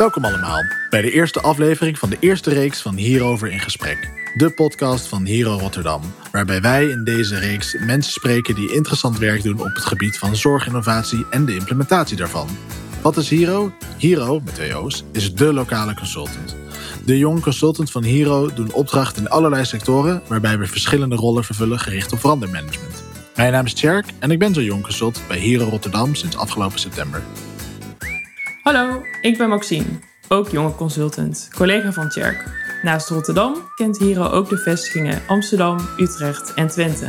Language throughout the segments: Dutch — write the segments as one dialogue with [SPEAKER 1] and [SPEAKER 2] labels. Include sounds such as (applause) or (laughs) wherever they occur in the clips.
[SPEAKER 1] Welkom allemaal bij de eerste aflevering van de eerste reeks van Hierover in Gesprek. De podcast van Hero Rotterdam, waarbij wij in deze reeks mensen spreken die interessant werk doen op het gebied van zorginnovatie en de implementatie daarvan. Wat is Hero? Hero, met twee O's, is de lokale consultant. De jong consultant van Hero doen opdrachten in allerlei sectoren, waarbij we verschillende rollen vervullen gericht op verandermanagement. Mijn naam is Tjerk en ik ben zo jong consultant bij Hero Rotterdam sinds afgelopen september.
[SPEAKER 2] Hallo, ik ben Maxime, ook jonge consultant, collega van Tjerk. Naast Rotterdam kent Hero ook de vestigingen Amsterdam, Utrecht en Twente.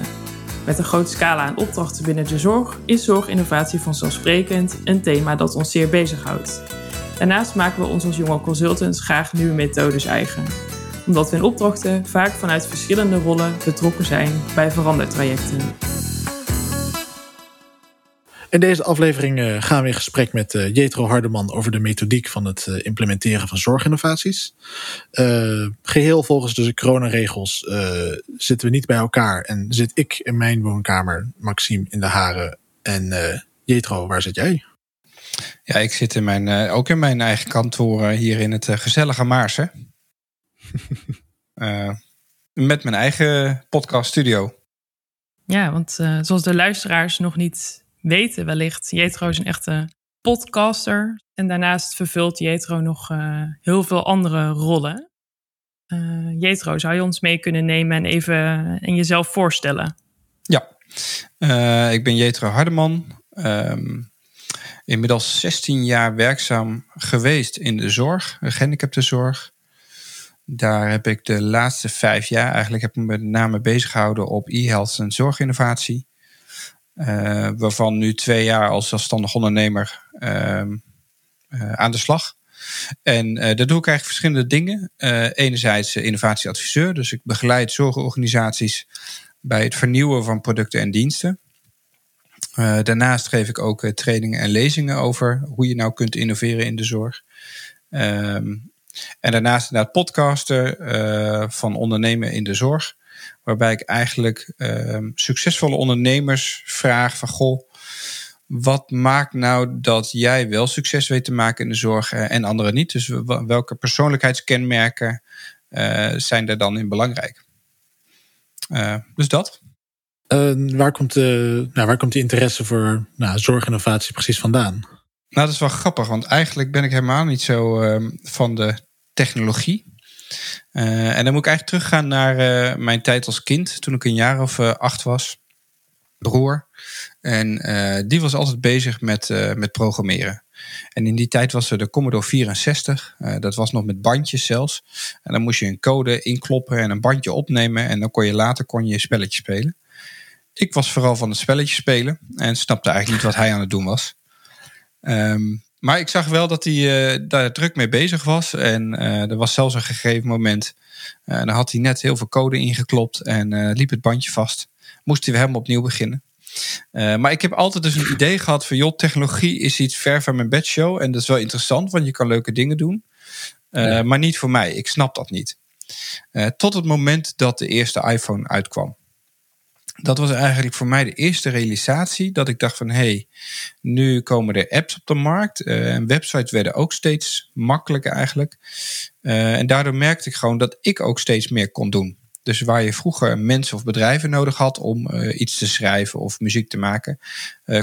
[SPEAKER 2] Met een grote scala aan opdrachten binnen de zorg is zorginnovatie vanzelfsprekend een thema dat ons zeer bezighoudt. Daarnaast maken we ons als jonge consultants graag nieuwe methodes eigen, omdat we in opdrachten vaak vanuit verschillende rollen betrokken zijn bij verandertrajecten.
[SPEAKER 1] In deze aflevering uh, gaan we in gesprek met uh, Jetro Hardeman over de methodiek van het uh, implementeren van zorginnovaties. geheel volgens de coronaregels zitten we niet bij elkaar en zit ik in mijn woonkamer, Maxime in de Haren. En Jetro, waar zit jij?
[SPEAKER 3] Ja, ik zit in mijn, ook in mijn eigen kantoor hier in het gezellige Maarsen. (laughs) met mijn eigen podcaststudio.
[SPEAKER 2] Ja, want zoals de luisteraars nog niet weten wellicht. Jetro is een echte podcaster. En daarnaast vervult Jetro nog uh, heel veel andere rollen. Uh, Jetro, zou je ons mee kunnen nemen en even en jezelf voorstellen?
[SPEAKER 3] Ja, uh, ik ben Jetro Hardeman. Um, inmiddels 16 jaar werkzaam geweest in de zorg, gehandicaptenzorg. Daar heb ik de laatste vijf jaar eigenlijk heb ik me met name bezig gehouden op e-health en zorginnovatie. Uh, waarvan nu twee jaar als zelfstandig ondernemer uh, uh, aan de slag. En daar doe ik eigenlijk verschillende dingen. enerzijds innovatieadviseur, dus ik begeleid zorgorganisaties bij het vernieuwen van producten en diensten. daarnaast geef ik ook trainingen en lezingen over hoe je nou kunt innoveren in de zorg. Ehm, en daarnaast inderdaad podcaster van ondernemen in de zorg. Waarbij ik eigenlijk uh, succesvolle ondernemers vraag van goh, wat maakt nou dat jij wel succes weet te maken in de zorg eh, en anderen niet? Dus welke persoonlijkheidskenmerken uh, zijn er dan in belangrijk? Uh, dus dat.
[SPEAKER 1] waar, komt de, nou, waar komt die interesse voor nou, zorginnovatie precies vandaan?
[SPEAKER 3] Nou, dat is wel grappig, want eigenlijk ben ik helemaal niet zo ehm, van de technologie. Uh, en dan moet ik eigenlijk teruggaan naar uh, mijn tijd als kind, toen ik een jaar of uh, acht was. Broer. En die was altijd bezig met, met programmeren. En in die tijd was er de Commodore 64. dat was nog met bandjes zelfs. En dan moest je een code inkloppen en een bandje opnemen. En dan kon je later kon je spelletje spelen. Ik was vooral van het spelletje spelen. En snapte eigenlijk niet wat hij aan het doen was. Um, maar ik zag wel dat hij uh, daar druk mee bezig was. En uh, er was zelfs een gegeven moment. Uh, dan had hij net heel veel code ingeklopt en liep het bandje vast. Moest hij weer helemaal opnieuw beginnen. maar ik heb altijd dus een idee gehad van... joh, technologie is iets ver van mijn bedshow. En dat is wel interessant, want je kan leuke dingen doen. Ja. Maar niet voor mij. Ik snap dat niet. tot het moment dat de eerste iPhone uitkwam dat was eigenlijk voor mij de eerste realisatie dat ik dacht van hé, hey, nu komen er apps op de markt. Uh, websites werden ook steeds makkelijker eigenlijk. Uh, en daardoor merkte ik gewoon dat ik ook steeds meer kon doen. Dus waar je vroeger mensen of bedrijven nodig had om uh, iets te schrijven of muziek te maken,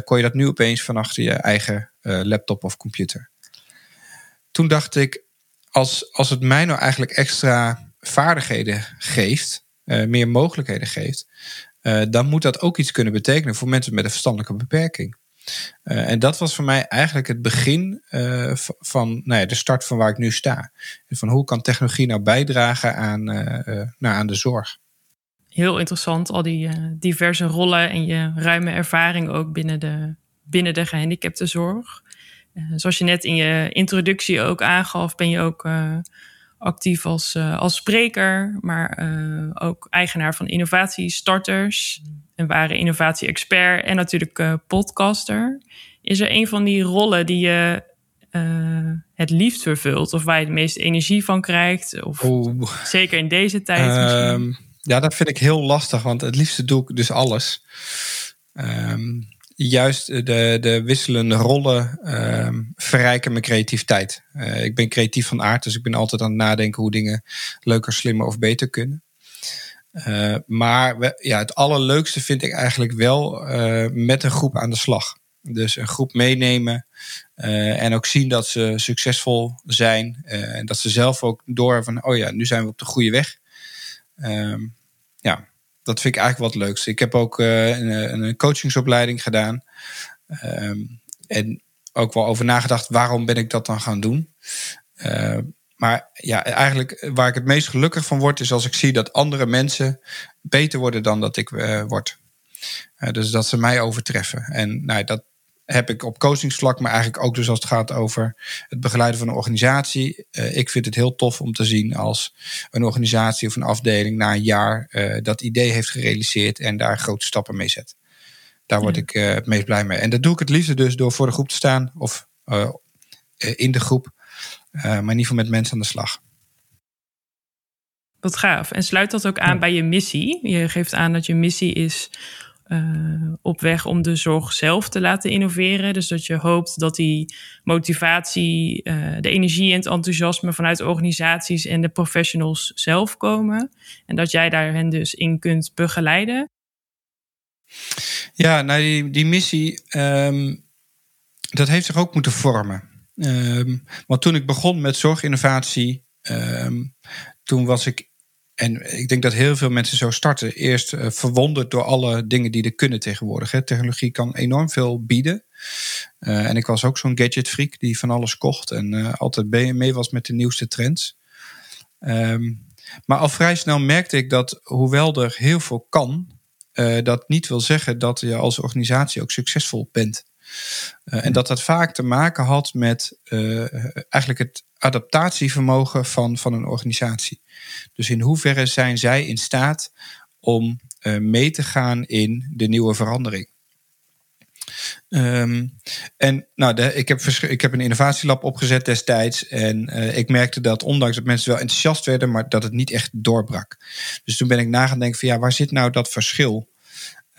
[SPEAKER 3] kon je dat nu opeens van achter je eigen laptop of computer. Toen dacht ik, als, als het mij nou eigenlijk extra vaardigheden geeft, meer mogelijkheden geeft, uh, dan moet dat ook iets kunnen betekenen voor mensen met een verstandelijke beperking. Uh, en dat was voor mij eigenlijk het begin uh, van nou ja, de start van waar ik nu sta. Van hoe kan technologie nou bijdragen aan, nou, aan de zorg?
[SPEAKER 2] Heel interessant, al die diverse rollen en je ruime ervaring ook binnen de, binnen de gehandicaptenzorg. zoals je net in je introductie ook aangaf, ben je ook actief als, uh, als spreker, maar uh, ook eigenaar van innovatiestarters. En waren innovatie-expert en natuurlijk uh, podcaster. Is er een van die rollen die je het liefst vervult? Of waar je de meeste energie van krijgt? Of zeker in deze tijd
[SPEAKER 3] um, Ja, dat vind ik heel lastig, want het liefste doe ik dus alles. Um, juist de, de wisselende rollen ehm, verrijken mijn creativiteit. Uh, ik ben creatief van aard, dus ik ben altijd aan het nadenken hoe dingen leuker, slimmer of beter kunnen. Uh, maar ja, het allerleukste vind ik eigenlijk wel uh, met een groep aan de slag. Dus een groep meenemen en ook zien dat ze succesvol zijn. en dat ze zelf ook door van, oh ja, nu zijn we op de goede weg. Ehm, ja, dat vind ik eigenlijk wat leuks. Ik heb ook uh, een, een, coachingsopleiding gedaan. Um, en ook wel over nagedacht, waarom ben ik dat dan gaan doen? Uh, maar ja, eigenlijk waar ik het meest gelukkig van word, is als ik zie dat andere mensen beter worden dan dat ik word. dus dat ze mij overtreffen. En nou, dat, heb ik op coachingsvlak, maar eigenlijk ook dus als het gaat over het begeleiden van een organisatie. Uh, ik vind het heel tof om te zien als een organisatie of een afdeling na een jaar uh, dat idee heeft gerealiseerd en daar grote stappen mee zet. Daar word ja. ik uh, het meest blij mee. En dat doe ik het liefst dus door voor de groep te staan of in de groep, maar in ieder geval met mensen aan de slag.
[SPEAKER 2] Wat gaaf. En sluit dat ook aan ja. bij je missie? Je geeft aan dat je missie is uh, op weg om de zorg zelf te laten innoveren. Dus dat je hoopt dat die motivatie, uh, de energie en het enthousiasme vanuit organisaties en de professionals zelf komen. En dat jij daar hen dus in kunt begeleiden.
[SPEAKER 3] Ja, nou die, die missie, um, dat heeft zich ook moeten vormen. Um, want toen ik begon met zorginnovatie, um, toen was ik en ik denk dat heel veel mensen zo starten. Eerst uh, verwonderd door alle dingen die er kunnen tegenwoordig. Hè. Technologie kan enorm veel bieden. Uh, en ik was ook zo'n gadget freak die van alles kocht en uh, altijd mee was met de nieuwste trends. Um, maar al vrij snel merkte ik dat hoewel er heel veel kan, dat niet wil zeggen dat je als organisatie ook succesvol bent. En dat dat vaak te maken had met eigenlijk het adaptatievermogen van, van een organisatie. Dus in hoeverre zijn zij in staat om uh, mee te gaan in de nieuwe verandering? Um, en nou, de, ik, heb ik heb een innovatielab opgezet destijds. En ik merkte dat, ondanks dat mensen wel enthousiast werden, maar dat het niet echt doorbrak. Dus toen ben ik na van ja, waar zit nou dat verschil?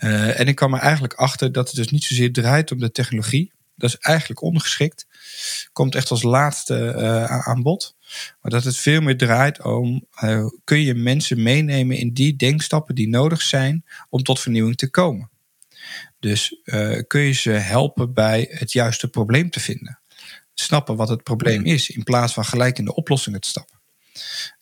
[SPEAKER 3] Uh, en ik kwam er eigenlijk achter dat het dus niet zozeer draait om de technologie. Dat is eigenlijk ongeschikt. Komt echt als laatste uh, aan bod. Maar dat het veel meer draait om, uh, kun je mensen meenemen in die denkstappen die nodig zijn om tot vernieuwing te komen. Dus kun je ze helpen bij het juiste probleem te vinden. Snappen wat het probleem is, in plaats van gelijk in de oplossingen te stappen.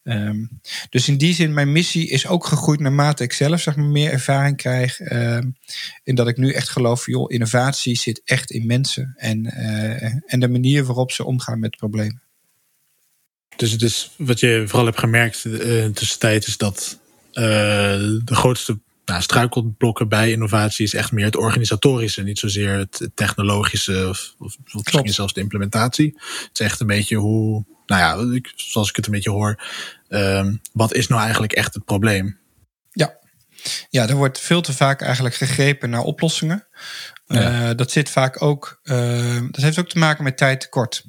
[SPEAKER 3] Um, dus in die zin, mijn missie is ook gegroeid naarmate ik zelf zeg maar, meer ervaring krijg. Um, in dat ik nu echt geloof, joh, innovatie zit echt in mensen. En, uh, en de manier waarop ze omgaan met problemen.
[SPEAKER 1] Dus is wat je vooral hebt gemerkt uh, in de tussentijd is dat uh, de grootste nou, struikelblokken bij innovatie is echt meer het organisatorische, niet zozeer het technologische of, of misschien zelfs de implementatie. Het is echt een beetje hoe, nou ja, ik, zoals ik het een beetje hoor, um, wat is nou eigenlijk echt het probleem?
[SPEAKER 3] Ja. Ja, er wordt veel te vaak eigenlijk gegrepen naar oplossingen. Ja. Uh, dat zit vaak ook, uh, dat heeft ook te maken met tijd tekort.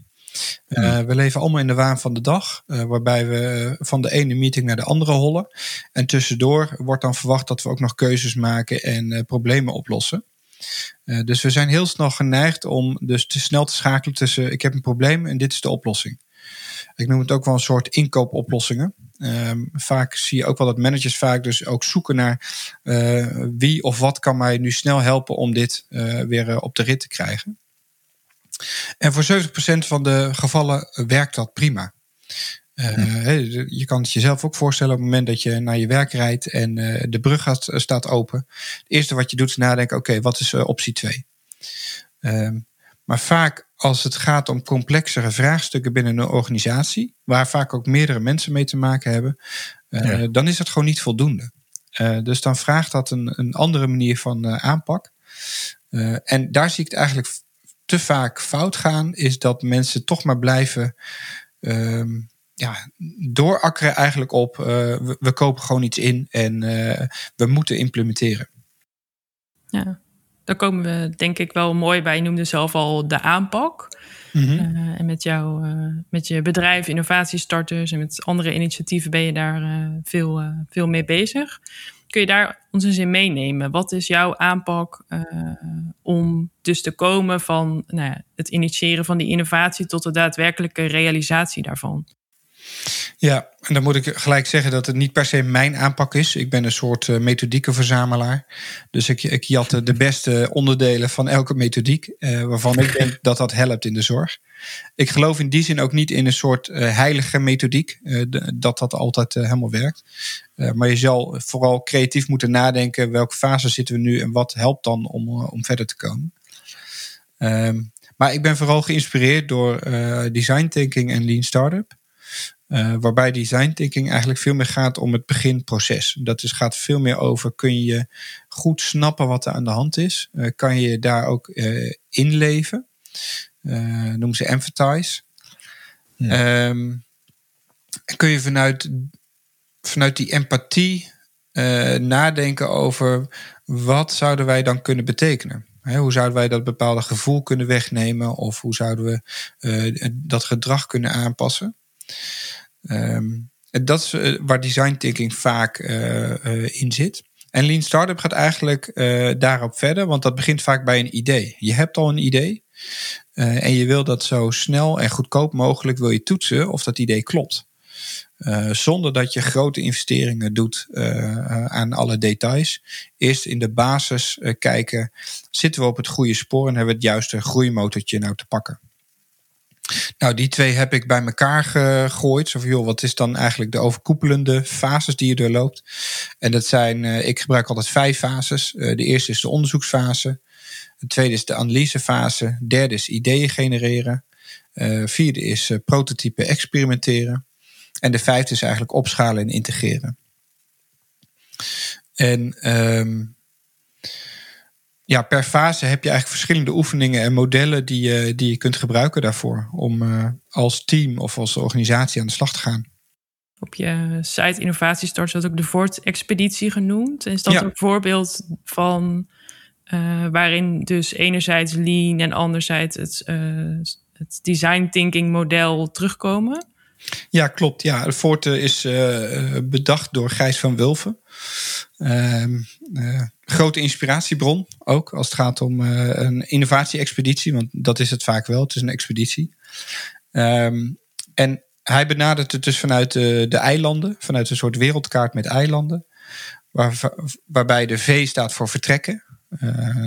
[SPEAKER 3] Uh, we leven allemaal in de waan van de dag, uh, waarbij we van de ene meeting naar de andere hollen. En tussendoor wordt dan verwacht dat we ook nog keuzes maken en uh, problemen oplossen. dus we zijn heel snel geneigd om dus te snel te schakelen tussen ik heb een probleem en dit is de oplossing. Ik noem het ook wel een soort inkoopoplossingen. Um, vaak zie je ook wel dat managers vaak dus ook zoeken naar wie of wat kan mij nu snel helpen om dit weer op de rit te krijgen. En voor 70% van de gevallen werkt dat prima. Uh, je kan het jezelf ook voorstellen op het moment dat je naar je werk rijdt en uh, de brug gaat, staat open. Het eerste wat je doet is nadenken: oké, okay, wat is uh, optie 2? Um, maar vaak als het gaat om complexere vraagstukken binnen een organisatie, waar vaak ook meerdere mensen mee te maken hebben, ja. dan is dat gewoon niet voldoende. dus dan vraagt dat een, een andere manier van aanpak. en daar zie ik het eigenlijk te vaak fout gaan, is dat mensen toch maar blijven um, ja, doorakkeren eigenlijk op uh, we, we, kopen gewoon iets in en uh, we moeten implementeren.
[SPEAKER 2] Ja, daar komen we denk ik wel mooi bij. Je noemde zelf al de aanpak. Mm -hmm. uh, en met, jou, met je bedrijf, innovatiestarters en met andere initiatieven ben je daar veel, veel mee bezig. kun je daar ons eens in meenemen? Wat is jouw aanpak om dus te komen van nou ja, het initiëren van die innovatie tot de daadwerkelijke realisatie daarvan?
[SPEAKER 3] Ja, en dan moet ik gelijk zeggen dat het niet per se mijn aanpak is. Ik ben een soort uh, methodieke Dus ik, ik jatte de beste onderdelen van elke methodiek, uh, waarvan ik denk dat dat helpt in de zorg. Ik geloof in die zin ook niet in een soort uh, heilige methodiek, dat dat altijd helemaal werkt. maar je zal vooral creatief moeten nadenken welke fase zitten we nu en wat helpt dan om, om verder te komen. Um, maar ik ben vooral geïnspireerd door design thinking en lean startup. Uh, waarbij design thinking eigenlijk veel meer gaat om het beginproces. Dat is, gaat veel meer over: kun je goed snappen wat er aan de hand is? Uh, kan je daar ook uh, inleven? noem ze empathize. Ja. Um, kun je vanuit, vanuit die empathie nadenken over wat zouden wij dan kunnen betekenen? hoe zouden wij dat bepaalde gevoel kunnen wegnemen? Of hoe zouden we dat gedrag kunnen aanpassen? Um, dat is eh, waar design thinking vaak uh, in zit. En Lean Startup gaat eigenlijk daarop verder, want dat begint vaak bij een idee. Je hebt al een idee en je wil dat zo snel en goedkoop mogelijk wil je toetsen of dat idee klopt. zonder dat je grote investeringen doet aan alle details. Eerst in de basis kijken, zitten we op het goede spoor en hebben we het juiste groeimotortje nou te pakken. Nou, die twee heb ik bij elkaar gegooid. Zo van, joh, wat is dan eigenlijk de overkoepelende fases die je doorloopt? En dat zijn, uh, ik gebruik altijd vijf fases. Uh, de eerste is de onderzoeksfase. De tweede is de analysefase. De derde is ideeën genereren. Uh, vierde is prototype experimenteren. En de vijfde is eigenlijk opschalen en integreren. En um, ja, per fase heb je eigenlijk verschillende oefeningen en modellen die je, die je kunt gebruiken daarvoor. Om uh, als team of als organisatie aan de slag te gaan.
[SPEAKER 2] Op je site Innovatiestart wordt ook de Voort-expeditie genoemd. Is dat een voorbeeld van uh, waarin dus enerzijds lean en anderzijds het, uh, het design thinking model terugkomen?
[SPEAKER 3] Ja, klopt. Ja, de Forte is bedacht door Gijs van Wulven. Uh, uh, grote inspiratiebron ook als het gaat om uh, een innovatie-expeditie, want dat is het vaak wel. Het is een expeditie. Um, en hij benadert het dus vanuit de, de eilanden, vanuit een soort wereldkaart met eilanden, waar, waarbij de V staat voor vertrekken.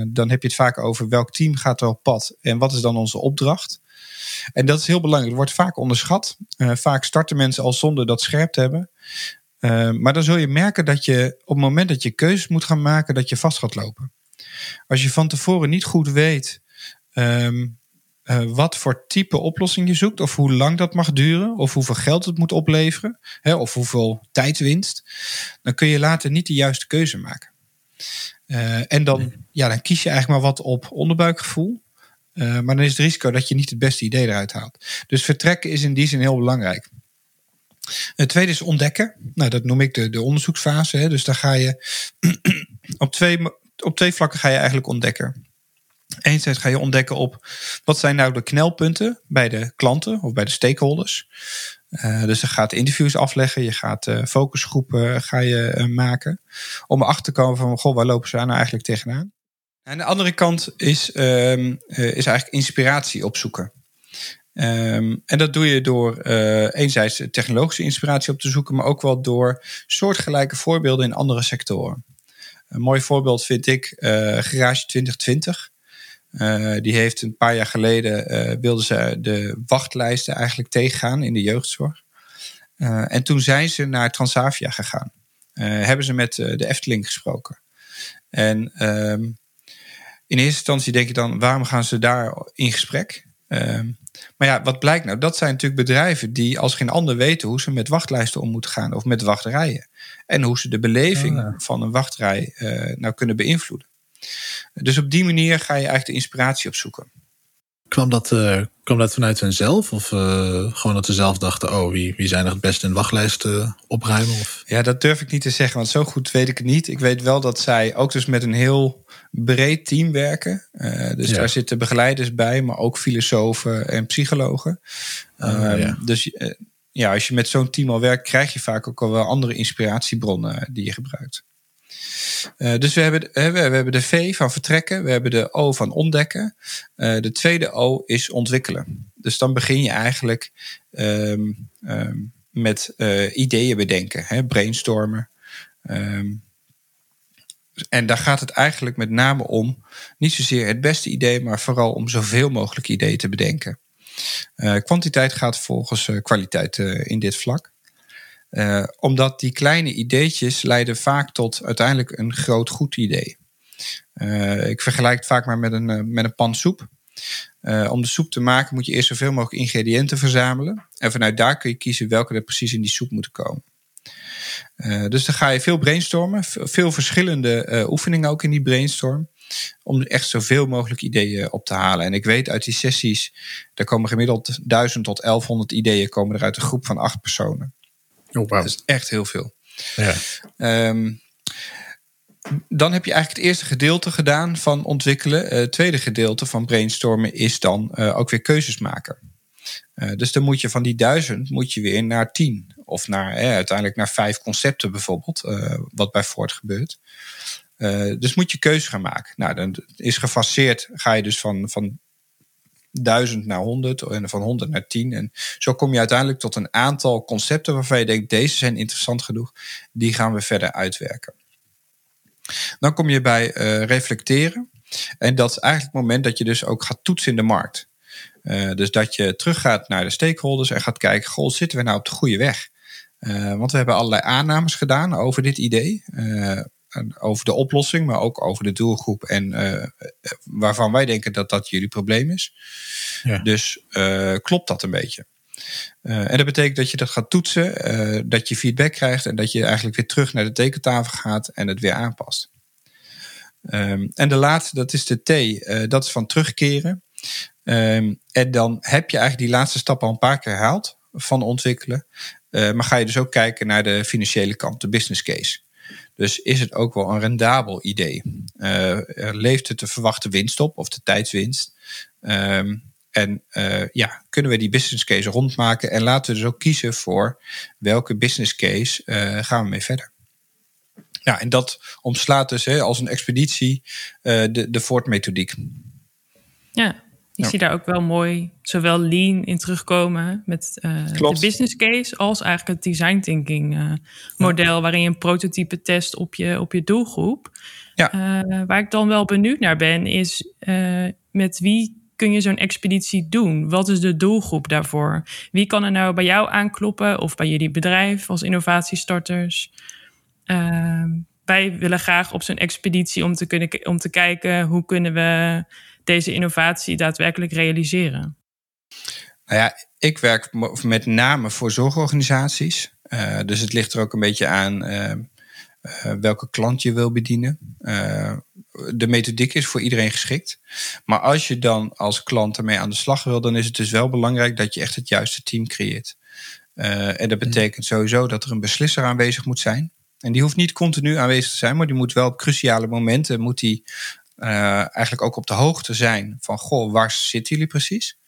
[SPEAKER 3] dan heb je het vaak over welk team gaat er op pad en wat is dan onze opdracht. En dat is heel belangrijk. Het wordt vaak onderschat. Vaak starten mensen al zonder dat scherp te hebben. Uh, maar dan zul je merken dat je op het moment dat je keuzes moet gaan maken, dat je vast gaat lopen. Als je van tevoren niet goed weet um, uh, wat voor type oplossing je zoekt, of hoe lang dat mag duren, of hoeveel geld het moet opleveren, hè, of hoeveel tijdwinst, dan kun je later niet de juiste keuze maken. Uh, en dan, ja, dan kies je eigenlijk maar wat op onderbuikgevoel. Uh, maar dan is het risico dat je niet het beste idee eruit haalt. Dus vertrekken is in die zin heel belangrijk. Het tweede is ontdekken. Nou, dat noem ik de, de onderzoeksfase. Hè. Dus daar ga je (clears throat) op twee, op twee vlakken ga je eigenlijk ontdekken. Enerzijds ga je ontdekken op wat zijn nou de knelpunten bij de klanten of bij de stakeholders. Uh, dus je gaat interviews afleggen, je gaat uh, focusgroepen ga je, maken. Om erachter te komen van, goh, waar lopen ze nou eigenlijk tegenaan? Aan de andere kant is, um, is eigenlijk inspiratie opzoeken. Um, en dat doe je door uh, enerzijds technologische inspiratie op te zoeken, maar ook wel door soortgelijke voorbeelden in andere sectoren. Een mooi voorbeeld vind ik uh, Garage 2020. Uh, die heeft een paar jaar geleden wilden ze de wachtlijsten eigenlijk tegengaan in de jeugdzorg. En toen zijn ze naar Transavia gegaan. hebben ze met de Efteling gesproken. En um, in eerste instantie denk je dan, waarom gaan ze daar in gesprek? Uh, maar ja, wat blijkt nou? Dat zijn natuurlijk bedrijven die als geen ander weten hoe ze met wachtlijsten om moeten gaan of met wachterijen. En hoe ze de beleving oh, van een wachtrij uh, nou kunnen beïnvloeden. Dus op die manier ga je eigenlijk de inspiratie opzoeken.
[SPEAKER 1] Kwam dat, uh, kwam dat vanuit hunzelf? Of uh, gewoon dat ze zelf dachten: oh, wie, wie zijn er het beste in wachtlijsten opruimen? Of?
[SPEAKER 3] Ja, dat durf ik niet te zeggen, want zo goed weet ik het niet. Ik weet wel dat zij ook dus met een heel breed team werken. Uh, dus ja. daar zitten begeleiders bij, maar ook filosofen en psychologen. Uh, ja. Dus ja, als je met zo'n team al werkt, krijg je vaak ook al wel andere inspiratiebronnen die je gebruikt. Dus we hebben, we, hebben de V van vertrekken, we hebben de O van ontdekken. de tweede O is ontwikkelen. Dus dan begin je eigenlijk ehm, ehm, met ideeën bedenken, hè, brainstormen. Um, en daar gaat het eigenlijk met name om, niet zozeer het beste idee, maar vooral om zoveel mogelijk ideeën te bedenken. Kwantiteit gaat volgens kwaliteit in dit vlak. Omdat die kleine ideetjes leiden vaak tot uiteindelijk een groot goed idee. ik vergelijk het vaak maar met een, met een pan soep. om de soep te maken moet je eerst zoveel mogelijk ingrediënten verzamelen. En vanuit daar kun je kiezen welke er precies in die soep moeten komen. Dus dan ga je veel brainstormen, veel verschillende oefeningen ook in die brainstorm. Om echt zoveel mogelijk ideeën op te halen. En ik weet uit die sessies, er komen gemiddeld 1000 tot 1100 ideeën komen er uit een groep van acht personen. Oh, wow. Dat is echt heel veel. Ja. Um, dan heb je eigenlijk het eerste gedeelte gedaan van ontwikkelen. Uh, het tweede gedeelte van brainstormen is dan ook weer keuzes maken. dus dan moet je van die duizend moet je weer naar tien of naar, uiteindelijk naar vijf concepten bijvoorbeeld, uh, wat bij Ford gebeurt. Uh, dus moet je keuze gaan maken. Nou, dan is gefaseerd, ga je dus van, van 1000 naar 100 en van 100 naar 10. En zo kom je uiteindelijk tot een aantal concepten waarvan je denkt, deze zijn interessant genoeg, die gaan we verder uitwerken. Dan kom je bij uh, reflecteren. En dat is eigenlijk het moment dat je dus ook gaat toetsen in de markt. Uh, dus dat je teruggaat naar de stakeholders en gaat kijken, goh, zitten we nou op de goede weg? Uh, want we hebben allerlei aannames gedaan over dit idee. Over de oplossing, maar ook over de doelgroep. En uh, waarvan wij denken dat dat jullie probleem is. Ja. Dus klopt dat een beetje? en dat betekent dat je dat gaat toetsen, dat je feedback krijgt en dat je eigenlijk weer terug naar de tekentafel gaat en het weer aanpast. Um, en de laatste, dat is de T, dat is van terugkeren. Um, en dan heb je eigenlijk die laatste stap al een paar keer herhaald van ontwikkelen. Maar ga je dus ook kijken naar de financiële kant, de business case. Dus is het ook wel een rendabel idee? Uh, leeft het de verwachte winst op of de tijdswinst? Um, en uh, ja, kunnen we die business case rondmaken en laten we dus ook kiezen voor welke business case gaan we mee verder? Ja, en dat omslaat dus hè, als een expeditie de, de Ford-methodiek.
[SPEAKER 2] Ja, ik zie daar ook wel mooi zowel lean in terugkomen met uh, de business case als eigenlijk het design thinking uh, model waarin je een prototype test op je, op je doelgroep. Ja. Uh, waar ik dan wel benieuwd naar ben is met wie kun je zo'n expeditie doen? Wat is de doelgroep daarvoor? Wie kan er nou bij jou aankloppen of bij jullie bedrijf als innovatiestarters? wij willen graag op zo'n expeditie om te, kunnen, om te kijken hoe kunnen we deze innovatie daadwerkelijk realiseren?
[SPEAKER 3] Nou ja, ik werk met name voor zorgorganisaties. Uh, dus het ligt er ook een beetje aan uh, uh, welke klant je wil bedienen. de methodiek is voor iedereen geschikt. Maar als je dan als klant ermee aan de slag wil, dan is het dus wel belangrijk dat je echt het juiste team creëert. en dat betekent sowieso dat er een beslisser aanwezig moet zijn. En die hoeft niet continu aanwezig te zijn, maar die moet wel op cruciale momenten moet die eigenlijk ook op de hoogte zijn van, goh, waar zitten jullie precies?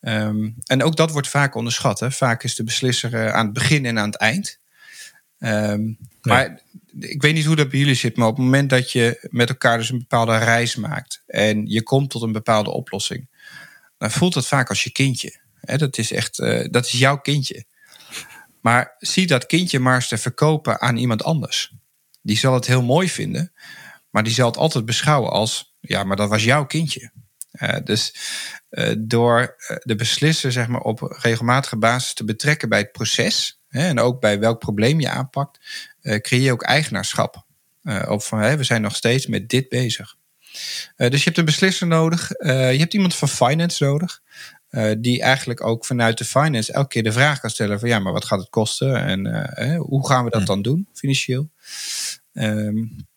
[SPEAKER 3] Um, en ook dat wordt vaak onderschat. Hè? Vaak is de beslisser uh, aan het begin en aan het eind. Um, Maar ik weet niet hoe dat bij jullie zit, maar op het moment dat je met elkaar dus een bepaalde reis maakt en je komt tot een bepaalde oplossing, dan voelt het vaak als je kindje. Hè? Dat is echt, uh, dat is jouw kindje. Maar zie dat kindje maar eens te verkopen aan iemand anders. Die zal het heel mooi vinden, maar die zal het altijd beschouwen als, ja, maar dat was jouw kindje. Uh, dus uh, door eh, de beslisser zeg maar, op regelmatige basis te betrekken bij het proces hè, en ook bij welk probleem je aanpakt, creëer je ook eigenaarschap. op van hè, we zijn nog steeds met dit bezig. dus je hebt een beslisser nodig, je hebt iemand van finance nodig. die eigenlijk ook vanuit de finance elke keer de vraag kan stellen van ja, maar wat gaat het kosten en hoe gaan we dat hm. dan doen financieel? Um,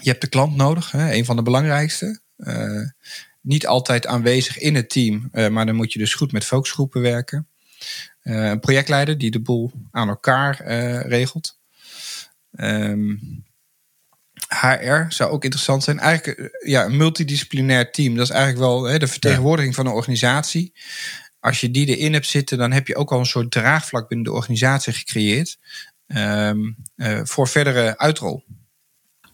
[SPEAKER 3] je hebt de klant nodig, hè, een van de belangrijkste. Uh, niet altijd aanwezig in het team, uh, maar dan moet je dus goed met focusgroepen werken. Uh, een projectleider die de boel aan elkaar regelt. Um, ehm, HR zou ook interessant zijn. Eigenlijk ja, een multidisciplinair team. Dat is eigenlijk wel hè, de vertegenwoordiging van een organisatie. Als je die erin hebt zitten, dan heb je ook al een soort draagvlak binnen de organisatie gecreëerd. Um, voor verdere uitrol.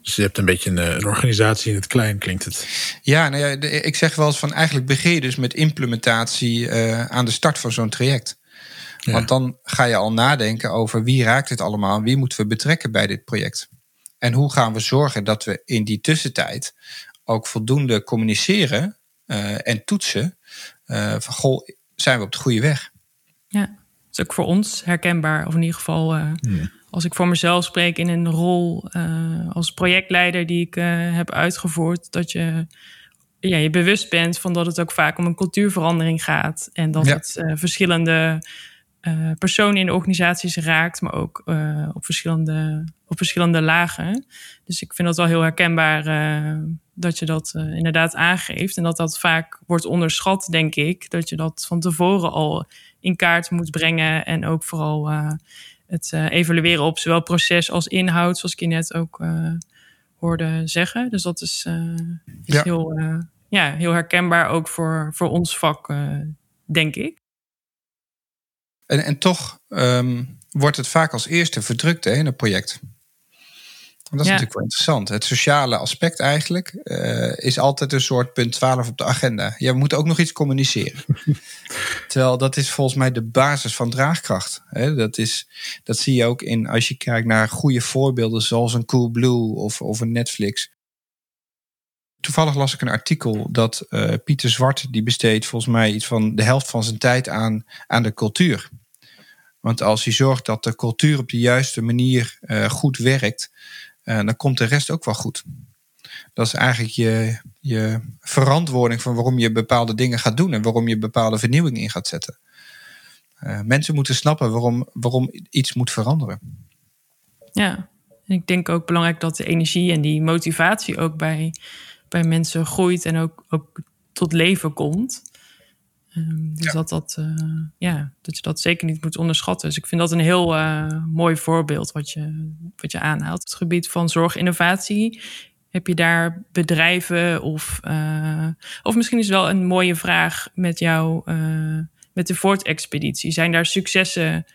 [SPEAKER 1] Dus je hebt een beetje een, een, organisatie in het klein, klinkt het.
[SPEAKER 3] Ja, nou ja, ik zeg wel eens van eigenlijk begin je dus met implementatie uh, aan de start van zo'n traject. Ja. Want dan ga je al nadenken over wie raakt het allemaal en wie moeten we betrekken bij dit project. En hoe gaan we zorgen dat we in die tussentijd ook voldoende communiceren uh, en toetsen uh, van goh, zijn we op de goede weg?
[SPEAKER 2] Ja, is ook voor ons herkenbaar, of in ieder geval uh, ja. als ik voor mezelf spreek in een rol als projectleider die ik heb uitgevoerd, dat je ja, je bewust bent van dat het ook vaak om een cultuurverandering gaat en dat ja. het verschillende personen in de organisaties raakt, maar ook op, verschillende, op verschillende lagen. Dus ik vind dat wel heel herkenbaar dat je dat inderdaad aangeeft. En dat dat vaak wordt onderschat, denk ik. Dat je dat van tevoren al in kaart moet brengen. En ook vooral het evalueren op zowel proces als inhoud, zoals ik je net ook hoorde zeggen. Dus dat is, is ja. Heel, ja, heel herkenbaar ook voor, voor ons vak, denk ik.
[SPEAKER 3] En, en toch um, wordt het vaak als eerste verdrukt hè, in een project. Dat is ja. natuurlijk wel interessant. Het sociale aspect eigenlijk uh, is altijd een soort punt 12 op de agenda. Je moet ook nog iets communiceren. (laughs) Terwijl dat is volgens mij de basis van draagkracht. Hè? Dat, is, dat zie je ook in als je kijkt naar goede voorbeelden zoals een Coolblue of, of een Netflix. Toevallig las ik een artikel dat uh, Pieter Zwart, die besteedt volgens mij iets van de helft van zijn tijd aan, aan de cultuur. Want als je zorgt dat de cultuur op de juiste manier uh, goed werkt, uh, dan komt de rest ook wel goed. Dat is eigenlijk je, je verantwoording van waarom je bepaalde dingen gaat doen en waarom je bepaalde vernieuwing in gaat zetten. mensen moeten snappen waarom, waarom iets moet veranderen.
[SPEAKER 2] Ja, ik denk ook belangrijk dat de energie en die motivatie ook bij bij mensen groeit en ook, ook tot leven komt. Um, dus ja. dat, dat, uh, ja, dat je dat zeker niet moet onderschatten. Dus ik vind dat een heel uh, mooi voorbeeld wat je, wat je aanhaalt. Het gebied van zorginnovatie. Heb je daar bedrijven of, uh, of misschien is wel een mooie vraag met jou, met de Ford-expeditie. Zijn daar successen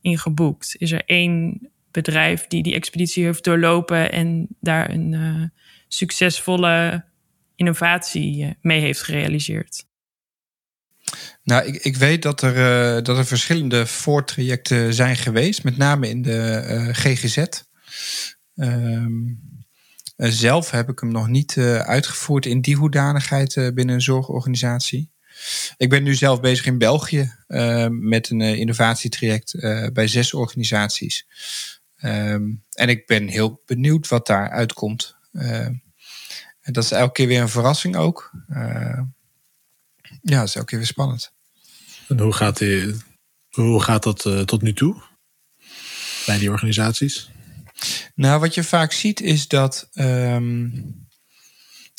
[SPEAKER 2] in geboekt? Is er één bedrijf die die expeditie heeft doorlopen en daar een succesvolle innovatie eh, mee heeft gerealiseerd?
[SPEAKER 3] Nou, ik, ik weet dat er, uh, dat er verschillende voortrajecten zijn geweest, met name in de eh, GGZ. Um, zelf heb ik hem nog niet uitgevoerd in die hoedanigheid binnen een zorgorganisatie. Ik ben nu zelf bezig in België met een innovatietraject bij zes organisaties. Um, en ik ben heel benieuwd wat daar uitkomt. Dat is elke keer weer een verrassing ook. Ja, dat is elke keer weer spannend.
[SPEAKER 1] En hoe gaat, die, hoe gaat dat uh, tot nu toe bij die organisaties?
[SPEAKER 3] Nou, wat je vaak ziet is dat um,